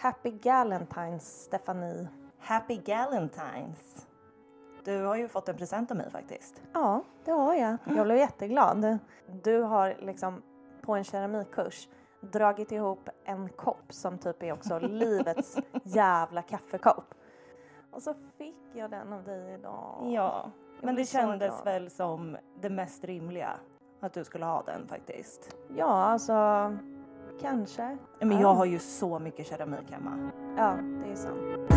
Happy Galentines, Stephanie. Happy Galentines. Du har ju fått en present av mig faktiskt. Ja, det har jag. Jag blev jätteglad. Du har liksom på en keramikkurs dragit ihop en kopp som typ är också livets jävla kaffekopp. Och så fick jag den av dig idag. Ja, men det kändes glad. väl som det mest rimliga att du skulle ha den faktiskt. Ja, alltså kanske. Men Ja. jag har ju så mycket keramik hemma. Ja, det är sant.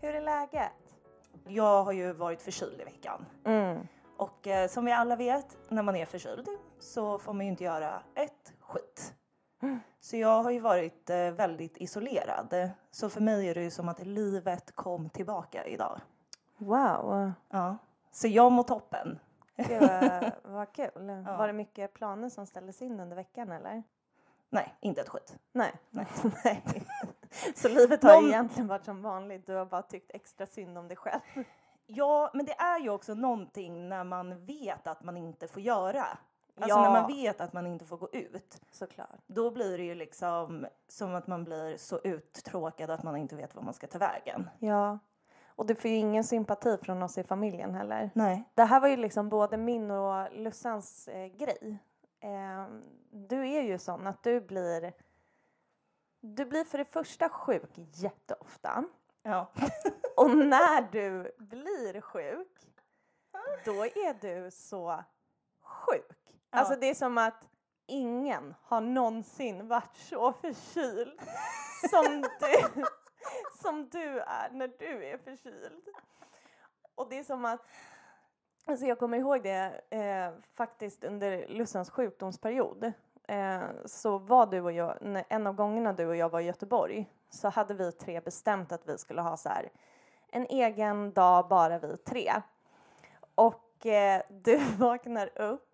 Hur är läget? Jag har ju varit förkyld i veckan. Mm. Och eh, som vi alla vet, när man är förkyld så får man ju inte göra ett skit. Så jag har ju varit eh, väldigt isolerad. Så för mig är det ju som att livet kom tillbaka idag. Wow, Ja. Så jag mår toppen. Gud, vad, kul. Var det mycket planer som ställdes in under veckan eller? Nej, inte ett skit. Nej. Nej. Nej. Så livet har Någon- egentligen varit som vanligt. Du har bara tyckt extra synd om dig själv. Ja, men det är ju också någonting när man vet att man inte får göra. Alltså Ja. när man vet att man inte får gå ut. Såklart. Då blir det ju liksom som att man blir så uttråkad att man inte vet var man ska ta vägen. Ja. Och du får ju ingen sympati från oss i familjen heller. Nej. Det här var ju liksom både min och Lussans eh, grej. Eh, du är ju sån att du blir... Du blir för det första sjuk jätteofta. Ja. Och när du blir sjuk, då är du så sjuk. Ja. Alltså det är som att ingen har någonsin varit så förkyld som du, som du är när du är förkyld. Och det är som att, alltså jag kommer ihåg det eh, faktiskt under Lussans sjukdomsperiod. Eh, så var du och jag, en av gångerna du och jag var i Göteborg så hade vi tre bestämt att vi skulle ha så här en egen dag bara vi tre. Och eh, du vaknar upp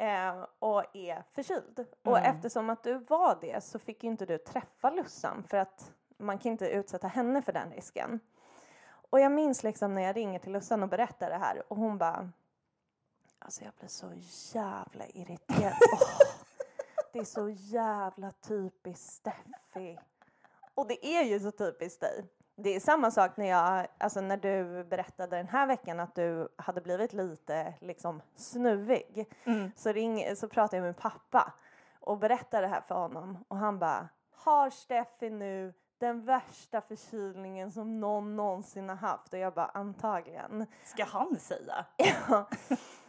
eh, och är förkyld. Och Mm. eftersom att du var det så fick ju inte du träffa Lussan för att man kan inte utsätta henne för den risken. Och jag minns liksom när jag ringer till Lussan och berättar det här och hon bara Alltså jag blir så jävla irriterad. Åh, det är så jävla typiskt Steffi. Och det är ju så typiskt dig. Det är samma sak när jag, alltså när du berättade den här veckan att du hade blivit lite liksom snuvig. Mm. Så, ring, så pratade jag med pappa och berättade det här för honom och han bara Har Steffi nu den värsta förkylningen som någon någonsin har haft? Och jag bara antagligen. Ska han säga? Ja.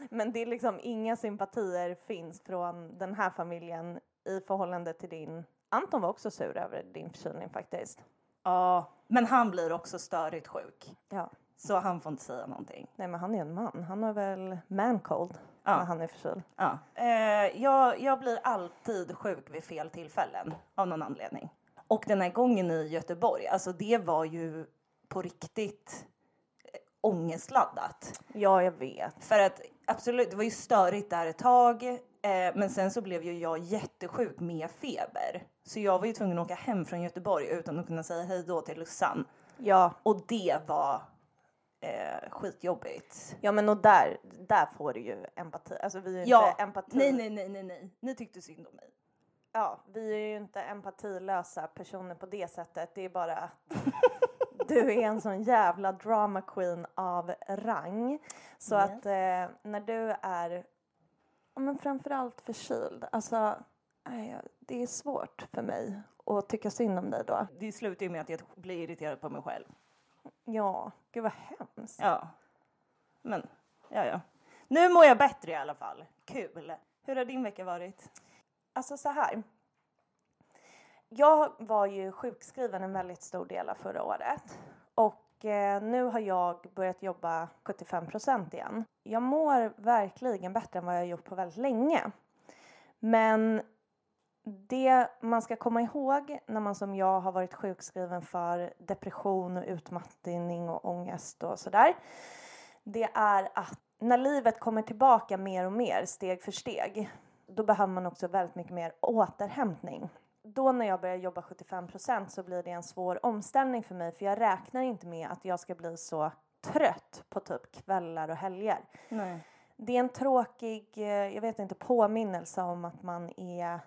Men det är liksom inga sympatier finns från den här familjen i förhållande till din. Anton var också sur över din förkylning faktiskt. Ja, men han blir också störigt sjuk. Ja. Så han får inte säga någonting. Nej men han är en man. Han har väl mancold Ja. när han är förkyld. Ja. Eh, jag, jag blir alltid sjuk vid fel tillfällen av någon anledning. Och den här gången i Göteborg, alltså det var ju på riktigt eh, ångestladdat. Ja jag vet. För att absolut, det var ju störigt där ett tag. Eh, men sen så blev ju jag jättesjuk med feber. Så jag var ju tvungen att åka hem från Göteborg utan att kunna säga hej då till Lussan. Ja, Och det var eh, skitjobbigt. ja men och där, där får du ju empati. Alltså vi är ju Ja, inte empati. nej, nej, nej, nej, nej. Ni tyckte synd om mig. Ja, vi är ju inte empatilösa personer på det sättet. Det är bara att du är en sån jävla drama queen av rang. Så Yes. att eh, när du är, men framförallt förkyld, alltså nej, det är svårt för mig att tycka synd om dig då. Det slutar ju med att jag blir irriterad på mig själv. Ja, gud vad hemskt. Ja. Men, ja, ja. Nu mår jag bättre i alla fall. Kul. Hur har din vecka varit? Alltså så här. Jag var ju sjukskriven en väldigt stor del av förra året. Och Eh, nu har jag börjat jobba 75% igen. Jag mår verkligen bättre än vad jag har gjort på väldigt länge. Men det man ska komma ihåg när man som jag har varit sjukskriven för depression och utmattning och ångest och sådär. Det är att när livet kommer tillbaka mer och mer steg för steg då behöver man också väldigt mycket mer återhämtning då när jag börjar jobba 75% så blir det en svår omställning för mig för jag räknar inte med att jag ska bli så trött på typ kvällar och helger. Nej. Det är en tråkig, eh, jag vet inte, påminnelse om att man är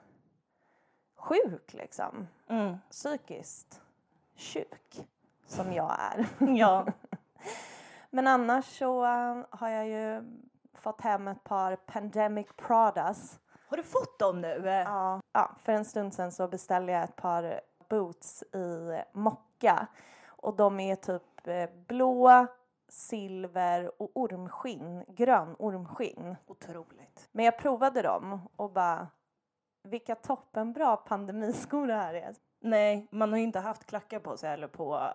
sjuk liksom. Mm. Psykiskt sjuk som jag är. Ja. Men annars så eh, har jag ju fått hem ett par Pandemic Pradas. Har du fått dem nu? Ja. Ja, för en stund sedan så beställde jag ett par boots i mocka och de är typ eh, blå, silver och ormskinn, grön ormskinn. Otroligt. Men jag provade dem och bara vilka toppenbra pandemiskor det här är. Nej, man har ju inte haft klackar på sig eller på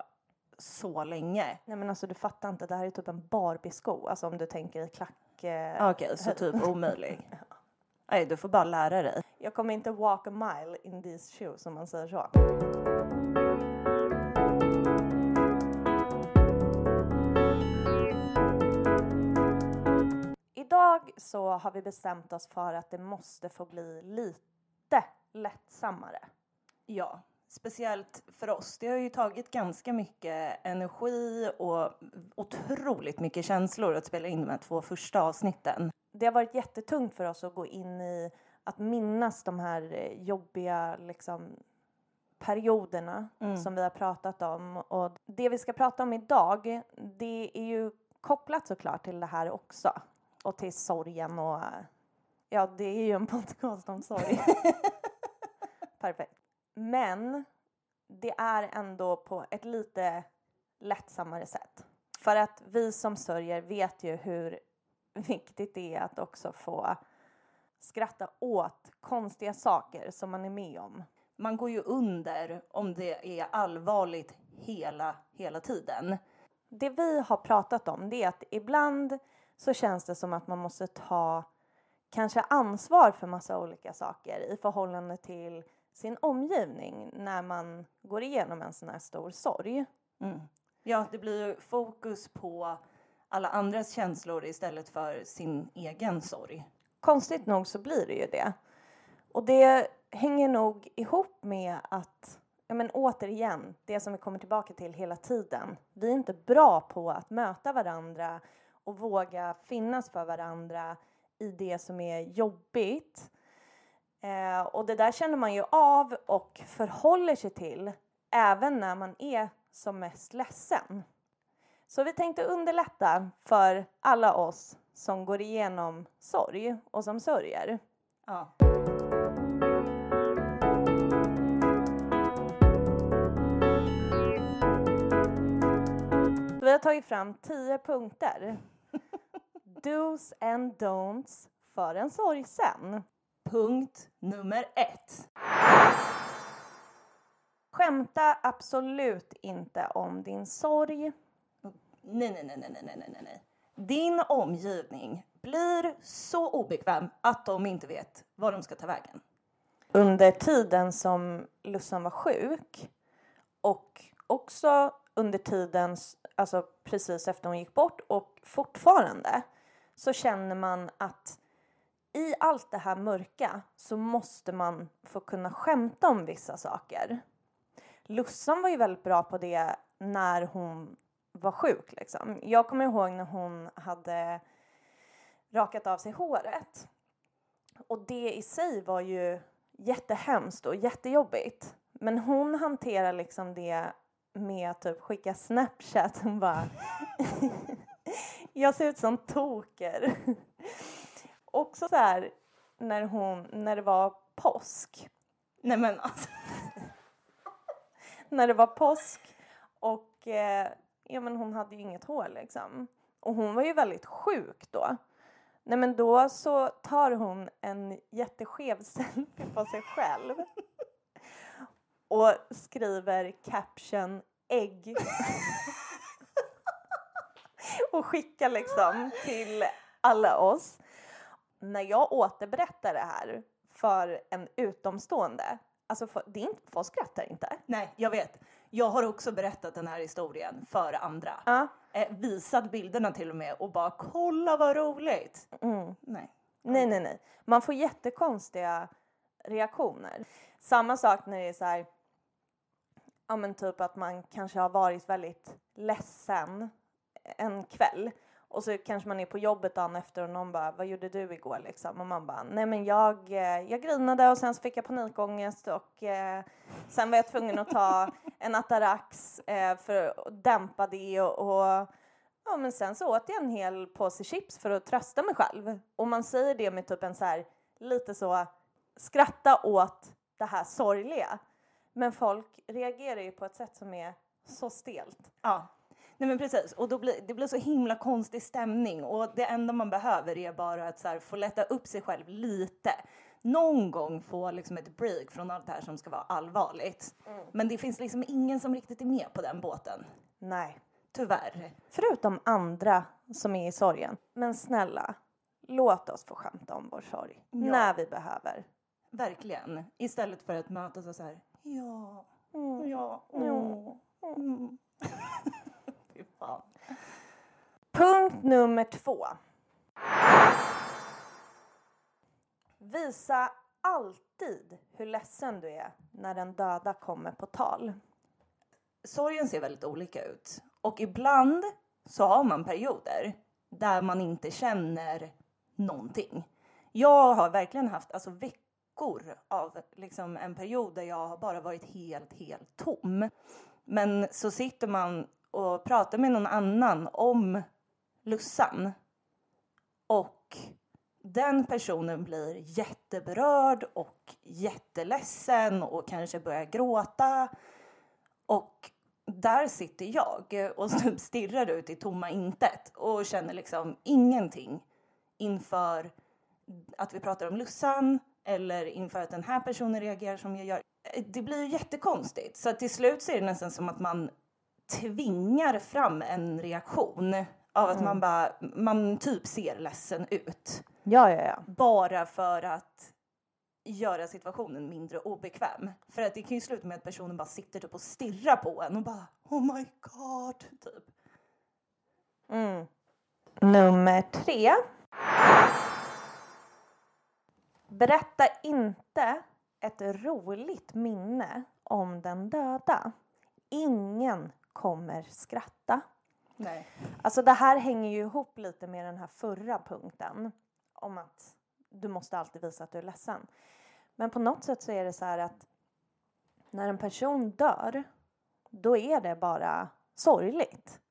så länge. Nej men alltså du fattar inte, det här är typ en Barbie-sko, alltså om du tänker i klack... Eh, Okej, så typ omöjlig. Nej, du får bara lära dig. Jag kommer inte walk a mile in these shoes om man säger så. Idag så har vi bestämt oss för att det måste få bli lite lättsammare. Ja, speciellt för oss. Det har ju tagit ganska mycket energi och otroligt mycket känslor att spela in de här två första avsnitten. Det har varit jättetungt för oss att gå in i att minnas de här eh, jobbiga liksom, perioderna Mm. som vi har pratat om. Och det vi ska prata om idag, det är ju kopplat såklart till det här också. Och till sorgen och ja, det är ju en podcast om sorg. Perfekt. Men det är ändå på ett lite lättsammare sätt. För att vi som sörjer vet ju hur viktigt det är att också få skratta åt konstiga saker som man är med om. Man går ju under om det är allvarligt hela, hela tiden. Det vi har pratat om det är att ibland så känns det som att man måste ta kanske ansvar för massa olika saker i förhållande till sin omgivning när man går igenom en sån här stor sorg. Mm. Ja, det blir ju fokus på alla andras känslor istället för sin egen sorg. Konstigt nog så blir det ju det. Och det hänger nog ihop med att, ja men återigen, det som vi kommer tillbaka till hela tiden. Vi är inte bra på att möta varandra och våga finnas för varandra i det som är jobbigt. Eh, och det där känner man ju av och förhåller sig till även när man är som mest ledsen. Så vi tänkte underlätta för alla oss som går igenom sorg och som sörjer. Ja. Vi har tagit fram 10 punkter. Do's and don'ts för en sorgsen. Punkt nummer ett. Skämta absolut inte om din sorg. Nej, nej, nej, nej, nej, nej, nej. Din omgivning blir så obekväm att de inte vet var de ska ta vägen. Under tiden som Lussan var sjuk och också under tiden, alltså precis efter hon gick bort och fortfarande så känner man att i allt det här mörka så måste man få kunna skämta om vissa saker. Lussan var ju väldigt bra på det när hon var sjuk liksom. Jag kommer ihåg när hon hade rakat av sig håret. Och det i sig var ju jättehemskt och jättejobbigt. Men hon hanterar liksom det med att typ skicka snapchat och bara Jag ser ut som toker. Också så här när hon, när det var påsk. Nej, men alltså. När det var påsk och eh, ja men hon hade ju inget hår liksom. Och hon var ju väldigt sjuk då. Nej men då så tar hon en jätteskev selfie på sig själv. Och skriver caption ägg. och skickar liksom till alla oss. När jag återberättar det här för en utomstående, alltså för, det är inte, folk skrattar inte. Nej, jag vet. Jag har också berättat den här historien för andra. Ja. Eh, visat bilderna till och med och bara kolla vad roligt. Mm. Nej. Nej, nej, nej. Man får jättekonstiga reaktioner. Samma sak när det är så här, ja men typ att man kanske har varit väldigt ledsen en kväll och så kanske man är på jobbet dagen efter och någon bara, vad gjorde du igår liksom? Och man bara, nej men jag, eh, jag grinade och sen så fick jag panikångest och eh, sen var jag tvungen att ta en Atarax eh, för att dämpa det och, och ja men sen så åt jag en hel påse chips för att trösta mig själv. Och man säger det med typ en så här, lite så, skratta åt det här sorgliga. Men folk reagerar ju på ett sätt som är så stelt. Ja. Nej men precis, och då blir, det blir så himla konstig stämning och det enda man behöver är bara att här, få lätta upp sig själv lite. Någon gång få liksom ett break från allt det här som ska vara allvarligt. Mm. Men det finns liksom ingen som riktigt är med på den båten. Nej. Tyvärr. Förutom andra som är i sorgen. Men snälla, låt oss få skämta om vår sorg. Ja. När vi behöver. Verkligen. Istället för att mötas och så här, ja, Mm. ja, Ja. åh, mm. Punkt nummer två. Visa alltid hur ledsen du är när den döda kommer på tal. sorgen ser väldigt olika ut. Och ibland så har man perioder där man inte känner någonting. Jag har verkligen haft alltså, veckor av liksom, en period där jag har bara varit helt, helt tom. Men så sitter man och pratar med någon annan om Lussan och den personen blir jätteberörd och jätteledsen och kanske börjar gråta. Och där sitter jag och stirrar ut i tomma intet och känner liksom ingenting inför att vi pratar om Lussan eller inför att den här personen reagerar som jag gör. Det blir ju jättekonstigt. Så till slut så är det nästan som att man tvingar fram en reaktion av att man bara, man typ ser ledsen ut. Ja, ja, ja. Bara för att göra situationen mindre obekväm. För att det kan ju sluta med att personen bara sitter typ och stirrar på en och bara oh my god, typ. Mm. Nummer tre. Berätta inte ett roligt minne om den döda. Ingen kommer skratta. Nej. Alltså det här hänger ju ihop lite med den här förra punkten om att du måste alltid visa att du är ledsen. Men på något sätt så är det så här att när en person dör, då är det bara sorgligt.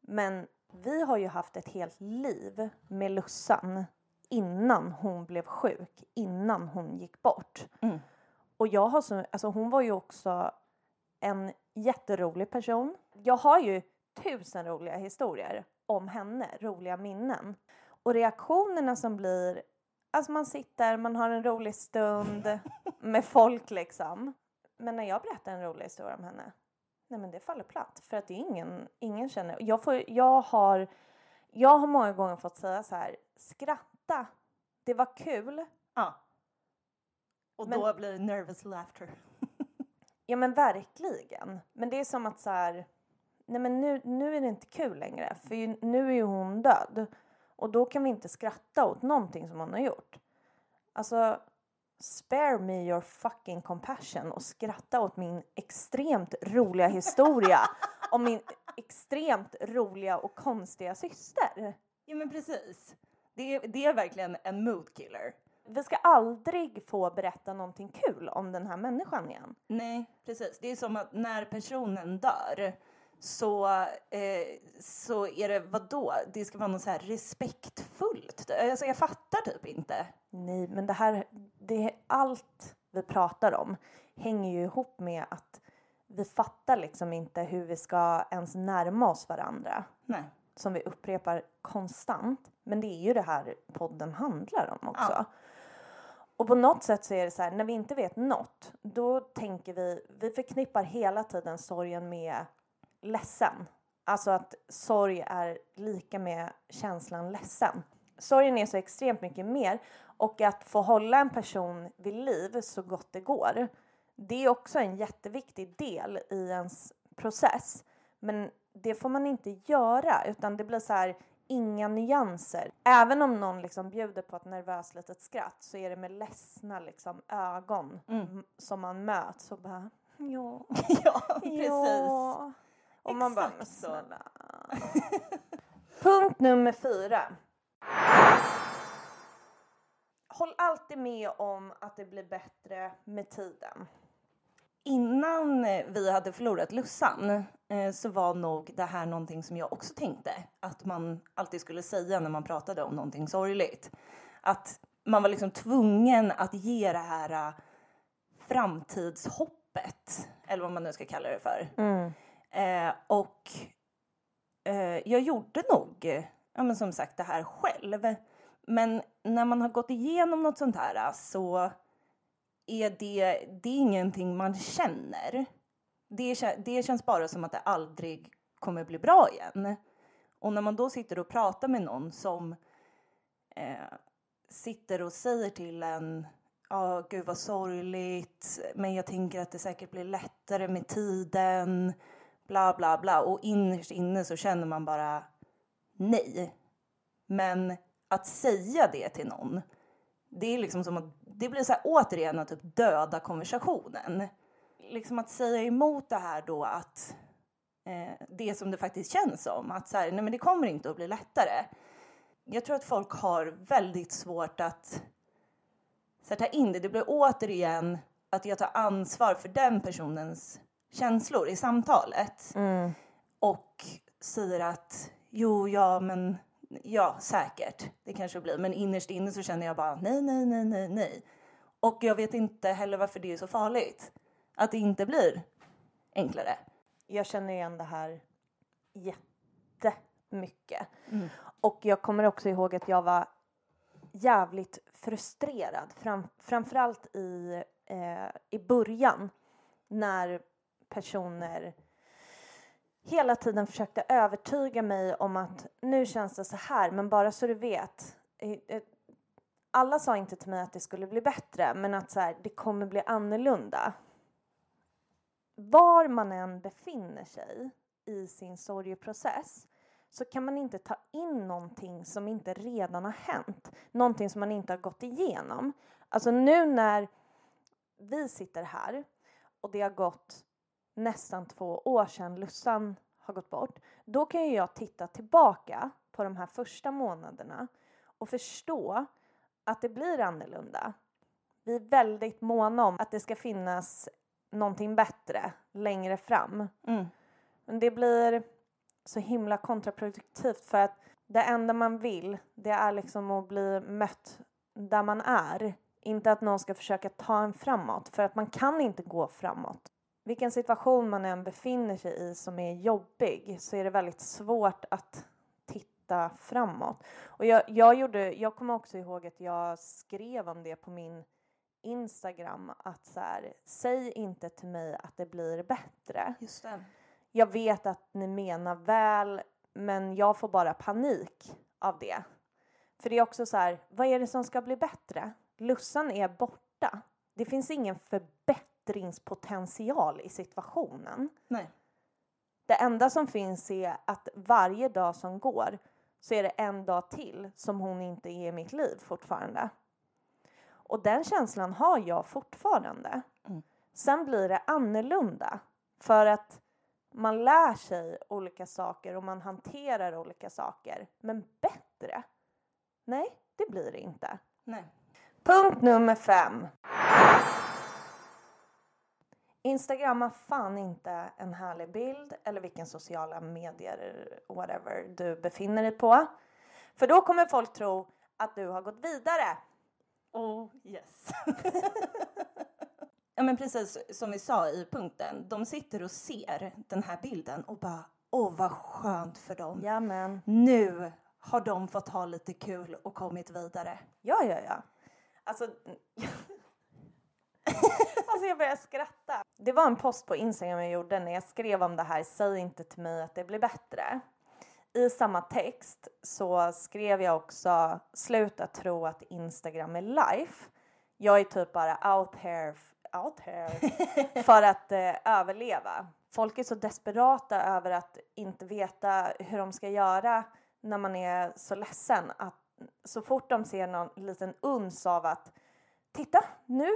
Men vi har ju haft ett helt liv med Lussan innan hon blev sjuk, innan hon gick bort. Mm. Och jag har så, alltså hon var ju också en jätterolig person. Jag har ju tusen roliga historier om henne, roliga minnen. Och reaktionerna som blir, alltså man sitter, man har en rolig stund med folk liksom. Men när jag berättar en rolig historia om henne, nej men det faller platt för att det är ingen, ingen känner, jag får, jag har, jag har många gånger fått säga så här, skratta, det var kul, Ja. Och Men- då blir det nervous laughter. Ja men verkligen. Men det är som att så här, nej men nu, nu är det inte kul längre för ju, nu är ju hon död. Och då kan vi inte skratta åt någonting som hon har gjort. Alltså, spare me your fucking compassion och skratta åt min extremt roliga historia om min extremt roliga och konstiga syster. Ja men precis. Det är, det är verkligen en mood killer. Vi ska aldrig få berätta någonting kul om den här människan igen. Nej, precis. Det är som att när personen dör så, eh, så är det vadå? Det ska vara något så här respektfullt. Alltså jag fattar typ inte. Nej, men det här, det, allt vi pratar om hänger ju ihop med att vi fattar liksom inte hur vi ska ens närma oss varandra. Nej. Som vi upprepar konstant. Men det är ju det här podden handlar om också. Ja. Och på något sätt så är det så här, när vi inte vet något, då tänker vi, vi förknippar hela tiden sorgen med ledsen. Alltså att sorg är lika med känslan ledsen. Sorgen är så extremt mycket mer och att få hålla en person vid liv så gott det går. Det är också en jätteviktig del i ens process. Men det får man inte göra utan det blir så här inga nyanser. Även om någon liksom bjuder på ett nervöst litet skratt så är det med ledsna liksom ögon Mm. som man möts och bara ja, ja, precis. ja. Och man bara, Exakt men snälla. Punkt nummer fyra. Håll alltid med om att det blir bättre med tiden. Innan vi hade förlorat Lussan eh, så var nog det här någonting som jag också tänkte att man alltid skulle säga när man pratade om någonting sorgligt. Att man var liksom tvungen att ge det här eh, framtidshoppet, eller vad man nu ska kalla det för. Eh, och eh, jag gjorde nog, ja, men som sagt, det här själv. Men när man har gått igenom något sånt här så är det, det är ingenting man känner. Det, det känns bara som att det aldrig kommer bli bra igen. Och när man då sitter och pratar med någon som eh, sitter och säger till en Ja, gud vad sorgligt, men jag tänker att det säkert blir lättare med tiden, bla bla bla. Och innerst inne så känner man bara nej. Men att säga det till någon, det är liksom som att det blir så här återigen att typ döda konversationen. Liksom att säga emot det här då att eh, det som det faktiskt känns som, att så här, nej men det kommer inte att bli lättare. Jag tror att folk har väldigt svårt att ta in det. Det blir återigen att jag tar ansvar för den personens känslor i samtalet och säger att jo, ja, men ja, säkert, det kanske blir. Men innerst inne så känner jag bara nej, nej, nej, nej, nej. Och jag vet inte heller varför det är så farligt. Att det inte blir enklare. Jag känner igen det här jättemycket. Och jag kommer också ihåg att jag var jävligt frustrerad. Fram, framförallt i, eh, i början när personer hela tiden försökte övertyga mig om att nu känns det så här, men bara så du vet. Eh, eh, alla sa inte till mig att det skulle bli bättre, men att så här, det kommer bli annorlunda. Var man än befinner sig i sin sorgeprocess så kan man inte ta in någonting som inte redan har hänt. Någonting som man inte har gått igenom. Alltså nu när vi sitter här och det har gått nästan två år sedan Lussan har gått bort. Då kan ju jag titta tillbaka på de här första månaderna och förstå att det blir annorlunda. Vi är väldigt måna om att det ska finnas någonting bättre längre fram. Mm. Men det blir så himla kontraproduktivt för att det enda man vill det är liksom att bli mött där man är. Inte att någon ska försöka ta en framåt för att man kan inte gå framåt. Vilken situation man än befinner sig i som är jobbig så är det väldigt svårt att titta framåt. Och jag, jag, gjorde, jag kommer också ihåg att jag skrev om det på min Instagram att så här, säg inte till mig att det blir bättre. Just det. Jag vet att ni menar väl, men jag får bara panik av det. För det är också så här, vad är det som ska bli bättre? Lussan är borta. Det finns ingen förbättringspotential i situationen. Nej. Det enda som finns är att varje dag som går så är det en dag till som hon inte är i mitt liv fortfarande. Och den känslan har jag fortfarande. Mm. Sen blir det annorlunda för att man lär sig olika saker och man hanterar olika saker. Men bättre? Nej, det blir det inte. Nej. Punkt nummer fem. Instagramma fan inte en härlig bild eller vilken sociala medier whatever du befinner dig på. För då kommer folk tro att du har gått vidare. Oh yes. ja men precis som vi sa i punkten. De sitter och ser den här bilden och bara åh vad skönt för dem. Jamen. Nu har de fått ha lite kul och kommit vidare. Ja, ja, ja. Alltså... alltså jag börjar skratta. Det var en post på Instagram jag gjorde när jag skrev om det här, säg inte till mig att det blir bättre. I samma text så skrev jag också, sluta tro att Instagram är life. Jag är typ bara out here, out here för att eh, överleva. Folk är så desperata över att inte veta hur de ska göra när man är så ledsen att så fort de ser någon liten uns av att titta nu,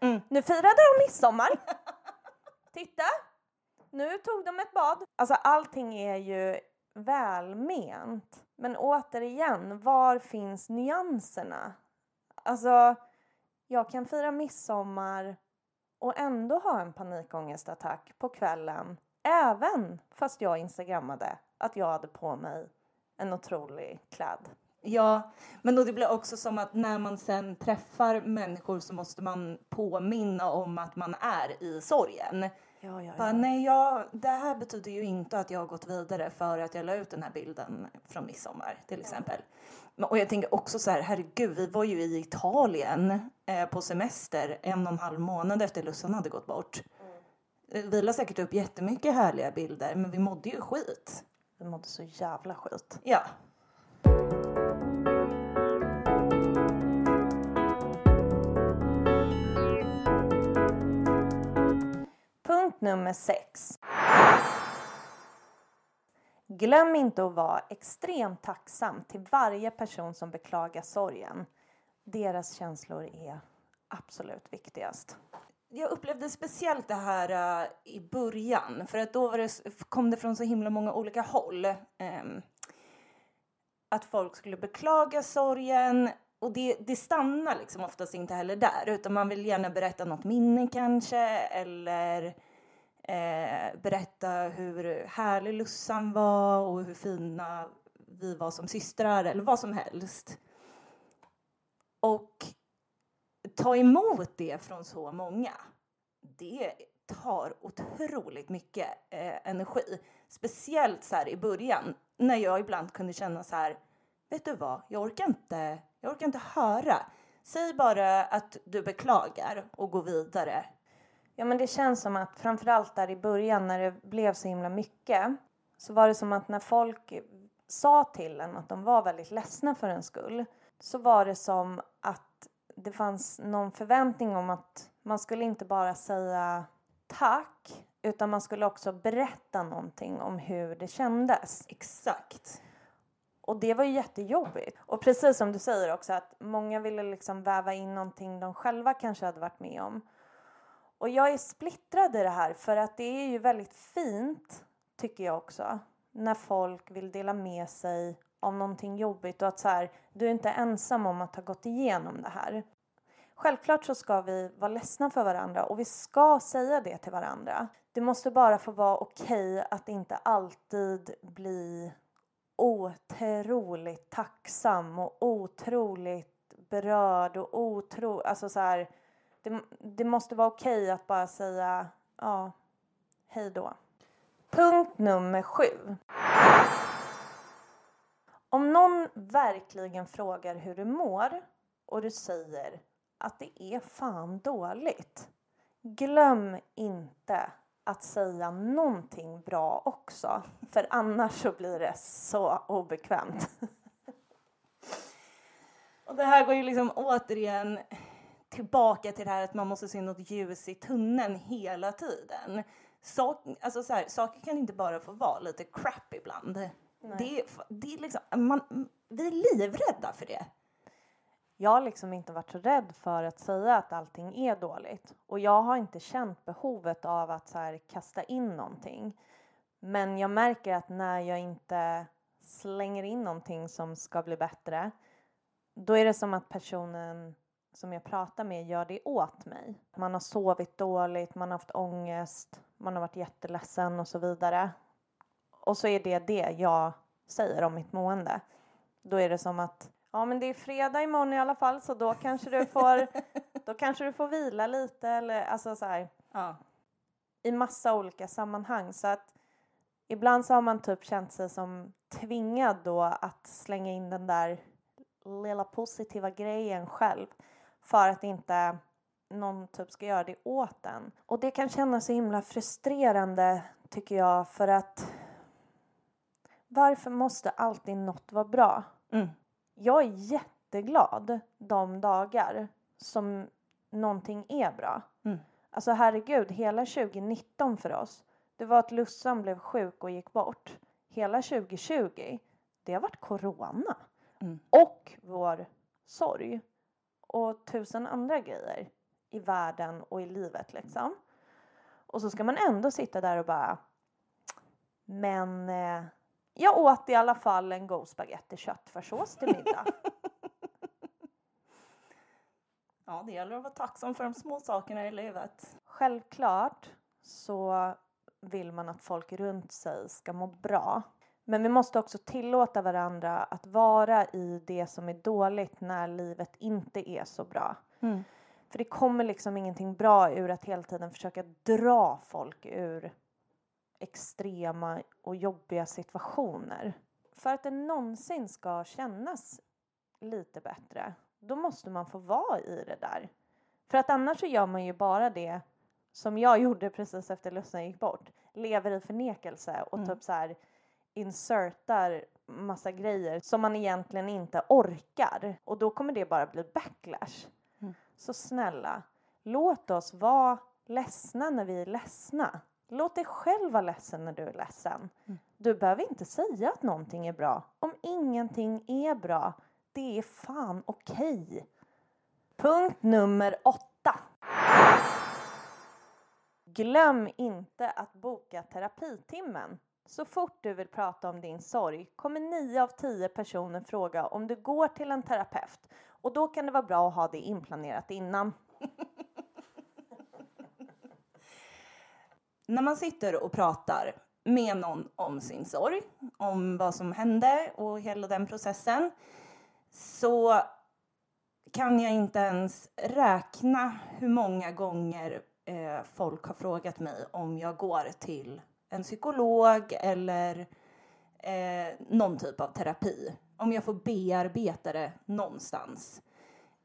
Mm. nu firade de midsommar. titta, nu tog de ett bad. Alltså allting är ju välment. Men återigen, var finns nyanserna? Alltså, jag kan fira midsommar och ändå ha en panikångestattack på kvällen. Även fast jag instagrammade att jag hade på mig en otrolig kläd. Ja, men då det blir också som att när man sen träffar människor så måste man påminna om att man är i sorgen. Ja, ja, Bara, nej, jag, det här betyder ju inte att jag har gått vidare för att jag la ut den här bilden från midsommar till exempel. Och jag tänker också så här, herregud, vi var ju i Italien eh, på semester en och en halv månad efter Lussan hade gått bort. Eh, Vi la säkert upp jättemycket härliga bilder, men vi mådde ju skit. Vi mådde så jävla skit. Ja. Nummer 6. Glöm inte att vara extremt tacksam till varje person som beklagar sorgen. Deras känslor är absolut viktigast. Jag upplevde speciellt det här uh, i början för att då var det, kom det från så himla många olika håll. Um, att folk skulle beklaga sorgen och det, det stannar liksom oftast inte heller där utan man vill gärna berätta något minne kanske eller eh, berätta hur härlig Lussan var och hur fina vi var som systrar eller vad som helst. Och ta emot det från så många, det tar otroligt mycket eh, energi. Speciellt så här i början när jag ibland kunde känna så här, vet du vad, jag orkar inte, jag orkar inte höra. Säg bara att du beklagar och gå vidare. Ja men det känns som att framförallt där i början när det blev så himla mycket så var det som att när folk sa till en att de var väldigt ledsna för en skull så var det som att det fanns någon förväntning om att man skulle inte bara säga tack utan man skulle också berätta någonting om hur det kändes. Exakt. Och det var ju jättejobbigt. Och precis som du säger också att många ville liksom väva in någonting de själva kanske hade varit med om. Och jag är splittrad i det här för att det är ju väldigt fint, tycker jag också, när folk vill dela med sig av någonting jobbigt och att så här, du är inte ensam om att ha gått igenom det här. Självklart så ska vi vara ledsna för varandra och vi ska säga det till varandra. Det måste bara få vara okej att inte alltid bli otroligt tacksam och otroligt berörd och otro... Alltså så här, det, det måste vara okej att bara säga ja, hej då. Punkt nummer sju. Om någon verkligen frågar hur du mår och du säger att det är fan dåligt. Glöm inte att säga någonting bra också. För annars så blir det så obekvämt. Och det här går ju liksom återigen tillbaka till det här att man måste se något ljus i tunneln hela tiden. Sak, alltså så här, saker kan inte bara få vara lite crap ibland. Det, det är liksom, man, vi är livrädda för det. Jag har liksom inte varit så rädd för att säga att allting är dåligt. Och jag har inte känt behovet av att så här kasta in någonting. Men jag märker att när jag inte slänger in någonting som ska bli bättre, då är det som att personen som jag pratar med gör det åt mig. Man har sovit dåligt, man har haft ångest, man har varit jätteledsen och så vidare. Och så är det det jag säger om mitt mående. Då är det som att ja men det är fredag imorgon i alla fall så då kanske du får, då kanske du får vila lite eller alltså så här Ja. i massa olika sammanhang så att ibland så har man typ känt sig som tvingad då att slänga in den där lilla positiva grejen själv för att inte någon typ ska göra det åt en. Och det kan kännas så himla frustrerande tycker jag för att varför måste alltid något vara bra? Mm. Jag är jätteglad de dagar som någonting är bra. Mm. Alltså herregud, hela 2019 för oss, det var att Lussan blev sjuk och gick bort. Hela 2020, det har varit corona. Mm. Och vår sorg. Och tusen andra grejer i världen och i livet liksom. Och så ska man ändå sitta där och bara Men eh, jag åt i alla fall en god spagetti köttfärssås till middag. Ja, det gäller att vara tacksam för de små sakerna i livet. Självklart så vill man att folk runt sig ska må bra. Men vi måste också tillåta varandra att vara i det som är dåligt när livet inte är så bra. Mm. För det kommer liksom ingenting bra ur att hela tiden försöka dra folk ur extrema och jobbiga situationer. För att det någonsin ska kännas lite bättre, då måste man få vara i det där. För att annars så gör man ju bara det som jag gjorde precis efter Lussan gick bort. Lever i förnekelse och Mm. typ så här insertar massa grejer som man egentligen inte orkar. Och då kommer det bara bli backlash. Mm. Så snälla, låt oss vara ledsna när vi är ledsna. Låt dig själv vara ledsen när du är ledsen. Mm. Du behöver inte säga att någonting är bra. Om ingenting är bra, det är fan okej. Punkt nummer åtta. Glöm inte att boka terapitimmen. Så fort du vill prata om din sorg kommer 9 av 10 personer fråga om du går till en terapeut. Och då kan det vara bra att ha det inplanerat innan. När man sitter och pratar med någon om sin sorg, om vad som hände och hela den processen, så kan jag inte ens räkna hur många gånger eh, folk har frågat mig om jag går till en psykolog eller eh, någon typ av terapi. Om jag får bearbeta det någonstans.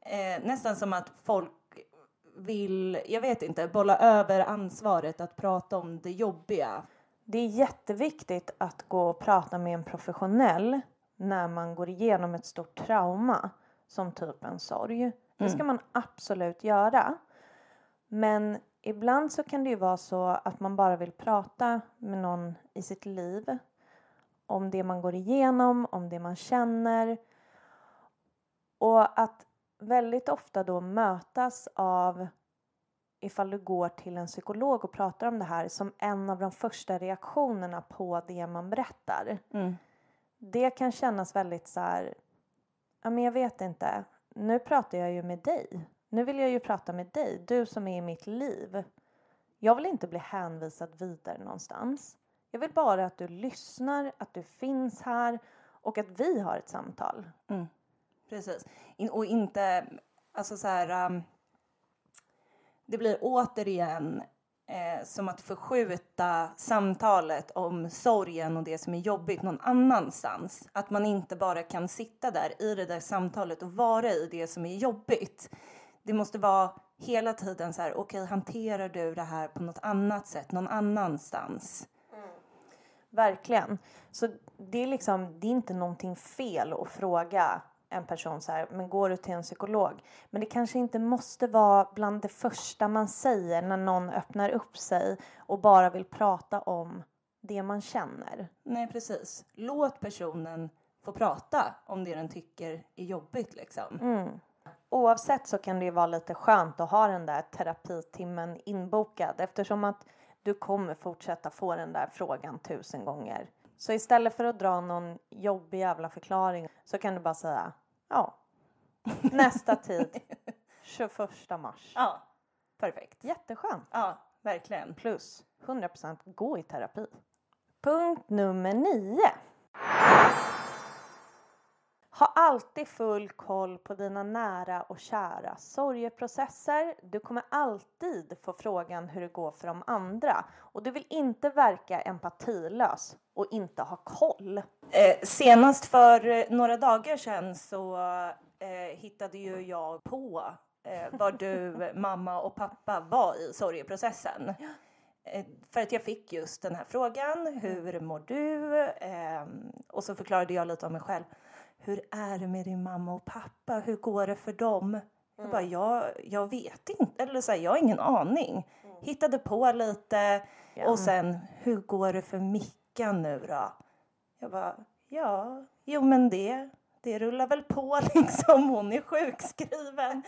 Eh, nästan som att folk vill, jag vet inte, bolla över ansvaret att prata om det jobbiga. Det är jätteviktigt att gå och prata med en professionell när man går igenom ett stort trauma som typ en sorg. Det ska man absolut göra. Men ibland så kan det ju vara så att man bara vill prata med någon i sitt liv om det man går igenom, om det man känner. Och att väldigt ofta då mötas av ifall du går till en psykolog och pratar om det här som en av de första reaktionerna på det man berättar. Mm. Det kan kännas väldigt så här, ja men jag vet inte, nu pratar jag ju med dig. Nu vill jag ju prata med dig, du som är i mitt liv. Jag vill inte bli hänvisad vidare någonstans. Jag vill bara att du lyssnar, att du finns här och att vi har ett samtal. Mm. Precis. In, och inte, alltså så här, um, det blir återigen eh, som att förskjuta samtalet om sorgen och det som är jobbigt någon annanstans. Att man inte bara kan sitta där i det där samtalet och vara i det som är jobbigt. Det måste vara hela tiden så här, okej, hanterar du det här på något annat sätt, någon annanstans? Verkligen. Så det är liksom, det är inte någonting fel att fråga en person så här, men går du till en psykolog? Men det kanske inte måste vara bland det första man säger när någon öppnar upp sig och bara vill prata om det man känner. Nej, precis. Låt personen få prata om det den tycker är jobbigt liksom. Mm. Oavsett så kan det ju vara lite skönt att ha den där terapitimmen inbokad eftersom att du kommer fortsätta få den där frågan tusen gånger. Så istället för att dra någon jobbig jävla förklaring så kan du bara säga ja, nästa tid 21 mars. Ja, perfekt. Jätteskönt. Ja, verkligen. Plus 100% gå i terapi. Punkt nummer nio. Ha alltid full koll på dina nära och kära sorgeprocesser. Du kommer alltid få frågan hur det går för de andra och du vill inte verka empatilös och inte ha koll. Eh, senast för eh, några dagar sedan så eh, hittade ju jag på eh, var du, mamma och pappa var i sorgeprocessen. Eh, för att jag fick just den här frågan, hur mår du? Eh, och så förklarade jag lite om mig själv. Hur är det med din mamma och pappa? Hur går det för dem? Jag bara, jag, jag vet inte, eller så här, jag har ingen aning. Hittade på lite Ja. och sen, hur går det för Mickan nu då? Jag bara, Ja, jo men det, det rullar väl på liksom. Hon är sjukskriven.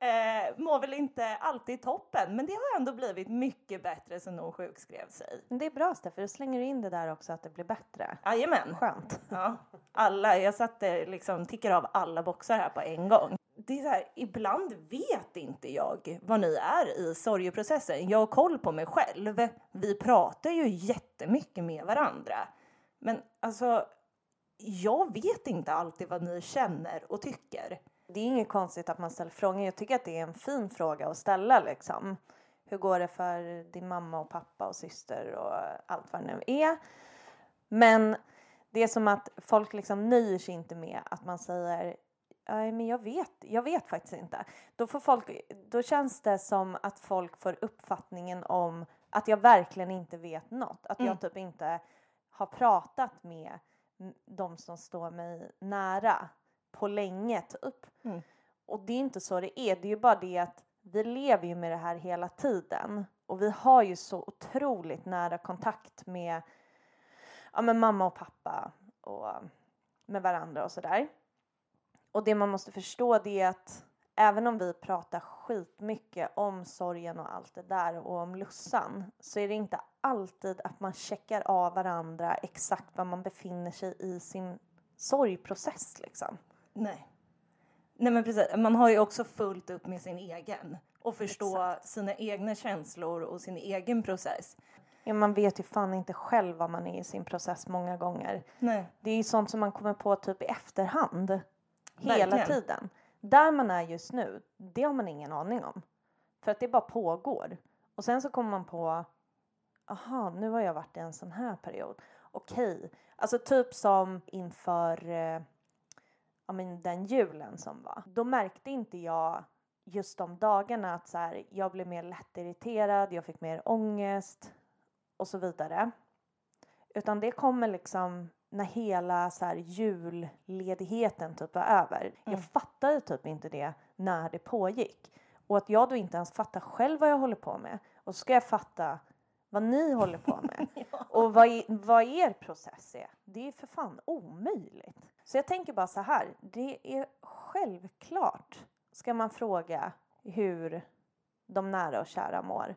Eh, mår väl inte alltid toppen, men det har ändå blivit mycket bättre sen hon sjukskrev sig. Men det är bra Steffi, du slänger in det där också att det blir bättre. Jajamän. Skönt. Ja, alla. Jag satte liksom, tickar av alla boxar här på en gång. Det är så här, ibland vet inte jag vad ni är i sorgeprocessen. Jag har koll på mig själv. Vi pratar ju jättemycket med varandra. Men alltså, jag vet inte alltid vad ni känner och tycker. Det är inget konstigt att man ställer frågor. Jag tycker att det är en fin fråga att ställa liksom. Hur går det för din mamma och pappa och syster och allt vad det nu är. Men det är som att folk liksom nöjer sig inte med att man säger Nej, men jag vet, jag vet faktiskt inte. Då, får folk, då känns det som att folk får uppfattningen om att jag verkligen inte vet något. Att Mm. jag typ inte har pratat med de som står mig nära på länge typ. Mm. Och det är inte så det är. Det är ju bara det att vi lever ju med det här hela tiden och vi har ju så otroligt nära kontakt med, ja, med mamma och pappa och med varandra och sådär. Och det man måste förstå det är att även om vi pratar skitmycket om sorgen och allt det där och om lussan så är det inte alltid att man checkar av varandra exakt var man befinner sig i sin sorgprocess liksom. Nej. Nej men precis, man har ju också fullt upp med sin egen och förstå sina egna känslor och sin egen process. Ja, man vet ju fan inte själv vad man är i sin process många gånger. Nej. Det är ju sånt som man kommer på typ i efterhand. Hela Verkligen. tiden. Där man är just nu, det har man ingen aning om. För att det bara pågår. Och sen så kommer man på, aha, nu har jag varit i en sån här period. Okej, alltså typ som inför eh, ja, men den julen som var. Då märkte inte jag just de dagarna att så här, jag blev mer lättirriterad, jag fick mer ångest och så vidare. Utan det kommer liksom när hela så här julledigheten typ var över. Mm. Jag fattade typ inte det när det pågick. Och att jag då inte ens fattar själv vad jag håller på med. Och så ska jag fatta vad ni håller på med. Och vad, i- vad er process är. Det är för fan omöjligt. Så jag tänker bara så här. Det är självklart ska man fråga hur de nära och kära mår.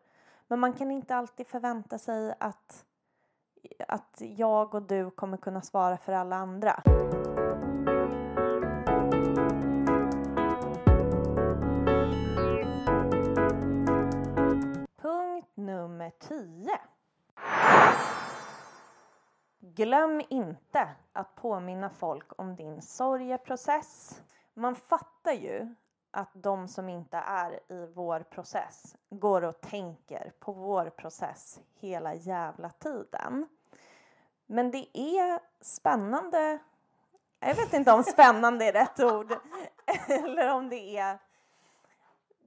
Men man kan inte alltid förvänta sig att, att jag och du kommer kunna svara för alla andra. Nummer 10. Glöm inte att påminna folk om din sorgeprocess. Man fattar ju att de som inte är i vår process går och tänker på vår process hela jävla tiden. Men det är spännande. Jag vet inte om spännande är rätt ord. Eller om det är...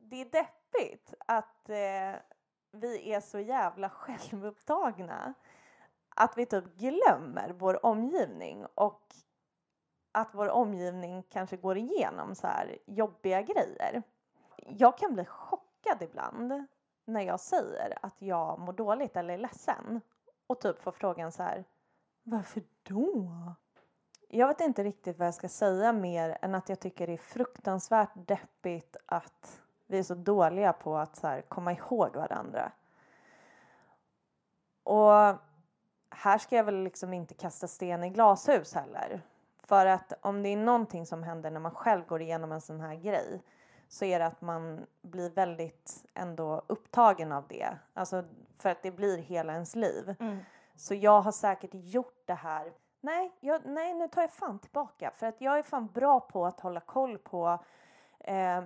Det är deppigt att eh, vi är så jävla självupptagna att vi typ glömmer vår omgivning och att vår omgivning kanske går igenom så här jobbiga grejer. Jag kan bli chockad ibland när jag säger att jag mår dåligt eller är ledsen och typ får frågan så här Varför då? Jag vet inte riktigt vad jag ska säga mer än att jag tycker det är fruktansvärt deppigt att vi är så dåliga på att så komma ihåg varandra. Och här ska jag väl liksom inte kasta sten i glashus heller. För att om det är någonting som händer när man själv går igenom en sån här grej så är det att man blir väldigt ändå upptagen av det. Alltså för att det blir hela ens liv. Mm. Så jag har säkert gjort det här. Nej, jag, nej, nu tar jag fan tillbaka. För att jag är fan bra på att hålla koll på eh,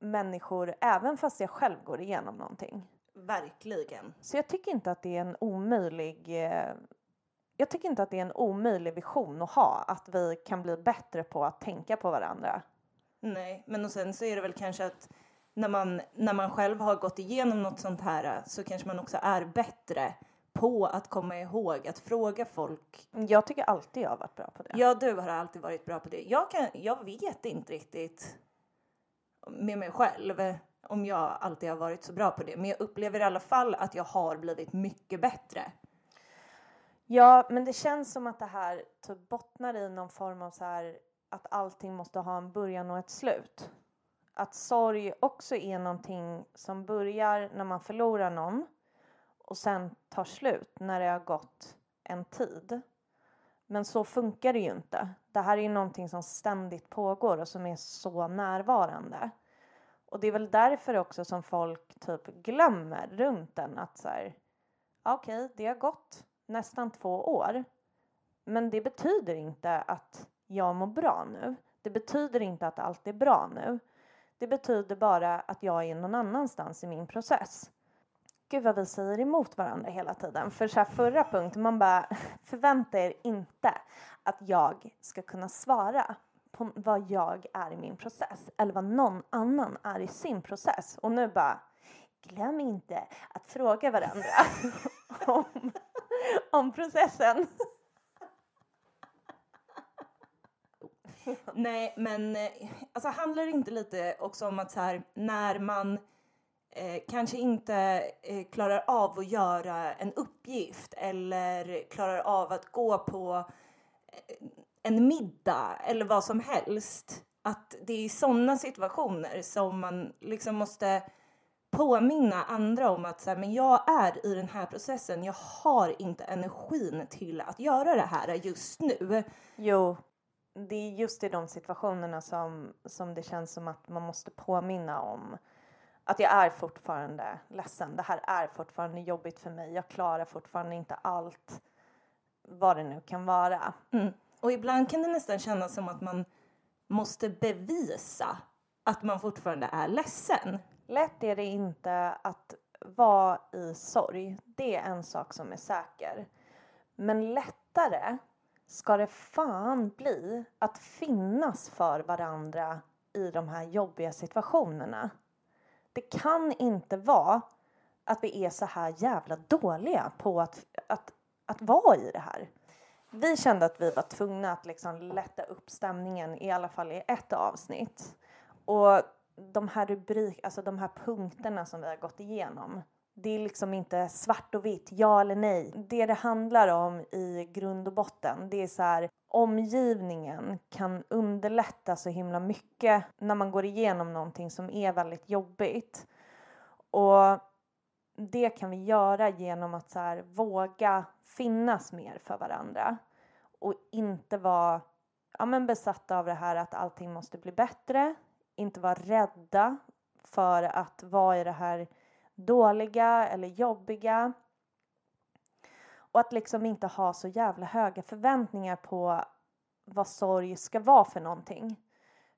människor även fast jag själv går igenom någonting. Verkligen. Så jag tycker inte att det är en omöjlig eh, jag tycker inte att det är en omöjlig vision att ha, att vi kan bli bättre på att tänka på varandra. Nej, men och sen så är det väl kanske att när man, när man själv har gått igenom något sånt här så kanske man också är bättre på att komma ihåg att fråga folk. Jag tycker alltid jag har varit bra på det. Ja, du har alltid varit bra på det. Jag, kan, jag vet inte riktigt med mig själv om jag alltid har varit så bra på det. Men jag upplever i alla fall att jag har blivit mycket bättre. Ja, men det känns som att det här typ bottnar i någon form av så här att allting måste ha en början och ett slut. Att sorg också är någonting som börjar när man förlorar någon och sen tar slut när det har gått en tid. Men så funkar det ju inte. Det här är ju någonting som ständigt pågår och som är så närvarande. Och det är väl därför också som folk typ glömmer runt den att så här, okej, okay, det har gått nästan två år. Men det betyder inte att jag mår bra nu. Det betyder inte att allt är bra nu. Det betyder bara att jag är någon annanstans i min process. Gud vad vi säger emot varandra hela tiden. För så här förra punkten, man bara förvänta er inte att jag ska kunna svara på vad jag är i min process eller vad någon annan är i sin process. Och nu bara glöm inte att fråga varandra om, om processen. Nej, men eh, alltså handlar det inte lite också om att så här när man eh, kanske inte eh, klarar av att göra en uppgift eller klarar av att gå på eh, en middag eller vad som helst. Att det är i sådana situationer som man liksom måste påminna andra om att så här, men jag är i den här processen. Jag har inte energin till att göra det här just nu. Jo, det är just i de situationerna som, som det känns som att man måste påminna om att jag är fortfarande ledsen. Det här är fortfarande jobbigt för mig. Jag klarar fortfarande inte allt vad det nu kan vara. Mm. Och ibland kan det nästan kännas som att man måste bevisa att man fortfarande är ledsen. Lätt är det inte att vara i sorg. Det är en sak som är säker. Men lättare ska det fan bli att finnas för varandra i de här jobbiga situationerna. Det kan inte vara att vi är så här jävla dåliga på att, att, att vara i det här. Vi kände att vi var tvungna att liksom lätta upp stämningen i alla fall i ett avsnitt. Och de här rubrik, alltså de här punkterna som vi har gått igenom. Det är liksom inte svart och vitt, ja eller nej. Det det handlar om i grund och botten, det är så här omgivningen kan underlätta så himla mycket när man går igenom någonting som är väldigt jobbigt. Och det kan vi göra genom att så här, våga finnas mer för varandra och inte vara ja, men besatta av det här att allting måste bli bättre inte vara rädda för att vara i det här dåliga eller jobbiga. Och att liksom inte ha så jävla höga förväntningar på vad sorg ska vara för någonting.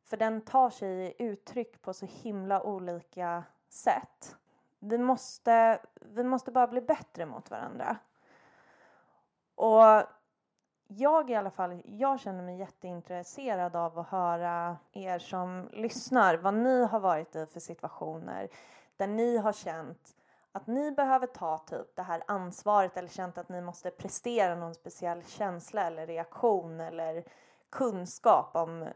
För den tar sig uttryck på så himla olika sätt. Vi måste, vi måste bara bli bättre mot varandra. Och jag i alla fall, jag känner mig jätteintresserad av att höra er som lyssnar vad ni har varit i för situationer där ni har känt att ni behöver ta typ det här ansvaret eller känt att ni måste prestera någon speciell känsla eller reaktion eller kunskap om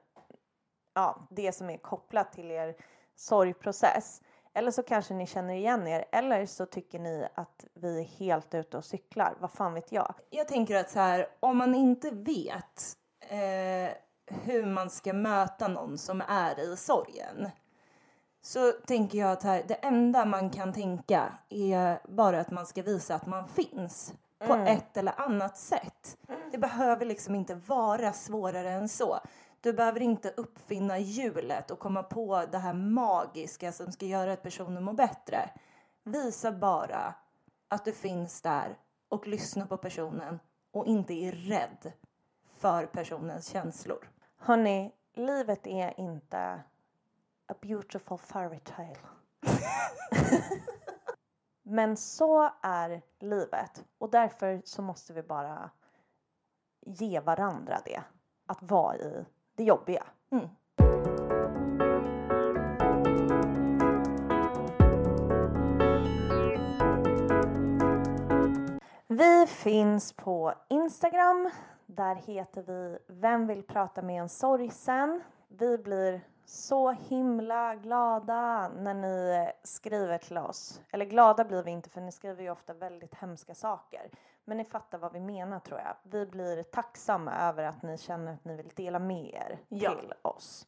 ja, det som är kopplat till er sorgprocess. Eller så kanske ni känner igen er eller så tycker ni att vi är helt ute och cyklar. Vad fan vet jag? Jag tänker att så här, om man inte vet eh, hur man ska möta någon som är i sorgen så tänker jag att här, det enda man kan tänka är bara att man ska visa att man finns på mm. ett eller annat sätt. Det behöver liksom inte vara svårare än så. Du behöver inte uppfinna hjulet och komma på det här magiska som ska göra att personen mår bättre. Visa bara att du finns där och lyssna på personen och inte är rädd för personens känslor. Hörni, livet är inte a beautiful fairy tale. Men så är livet och därför så måste vi bara ge varandra det. Att vara i det jobbiga. Mm. Vi finns på Instagram. Där heter vi Vem vill prata med en sorgsen? Vi blir så himla glada när ni skriver till oss. Eller glada blir vi inte för ni skriver ju ofta väldigt hemska saker. Men ni fattar vad vi menar tror jag. Vi blir tacksamma över att ni känner att ni vill dela med er Ja. till oss.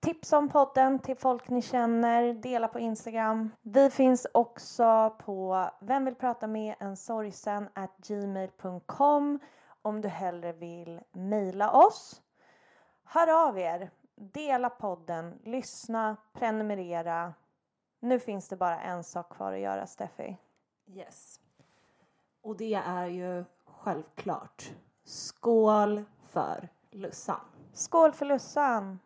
Tipsa om podden till folk ni känner, dela på Instagram. Vi finns också på vem vill prata med en sorgsen at gmail.com om du hellre vill mejla oss. Hör av er, dela podden, lyssna, prenumerera. Nu finns det bara en sak kvar att göra, Steffi. Yes. Och det är ju självklart skål för Lussan. Skål för Lussan!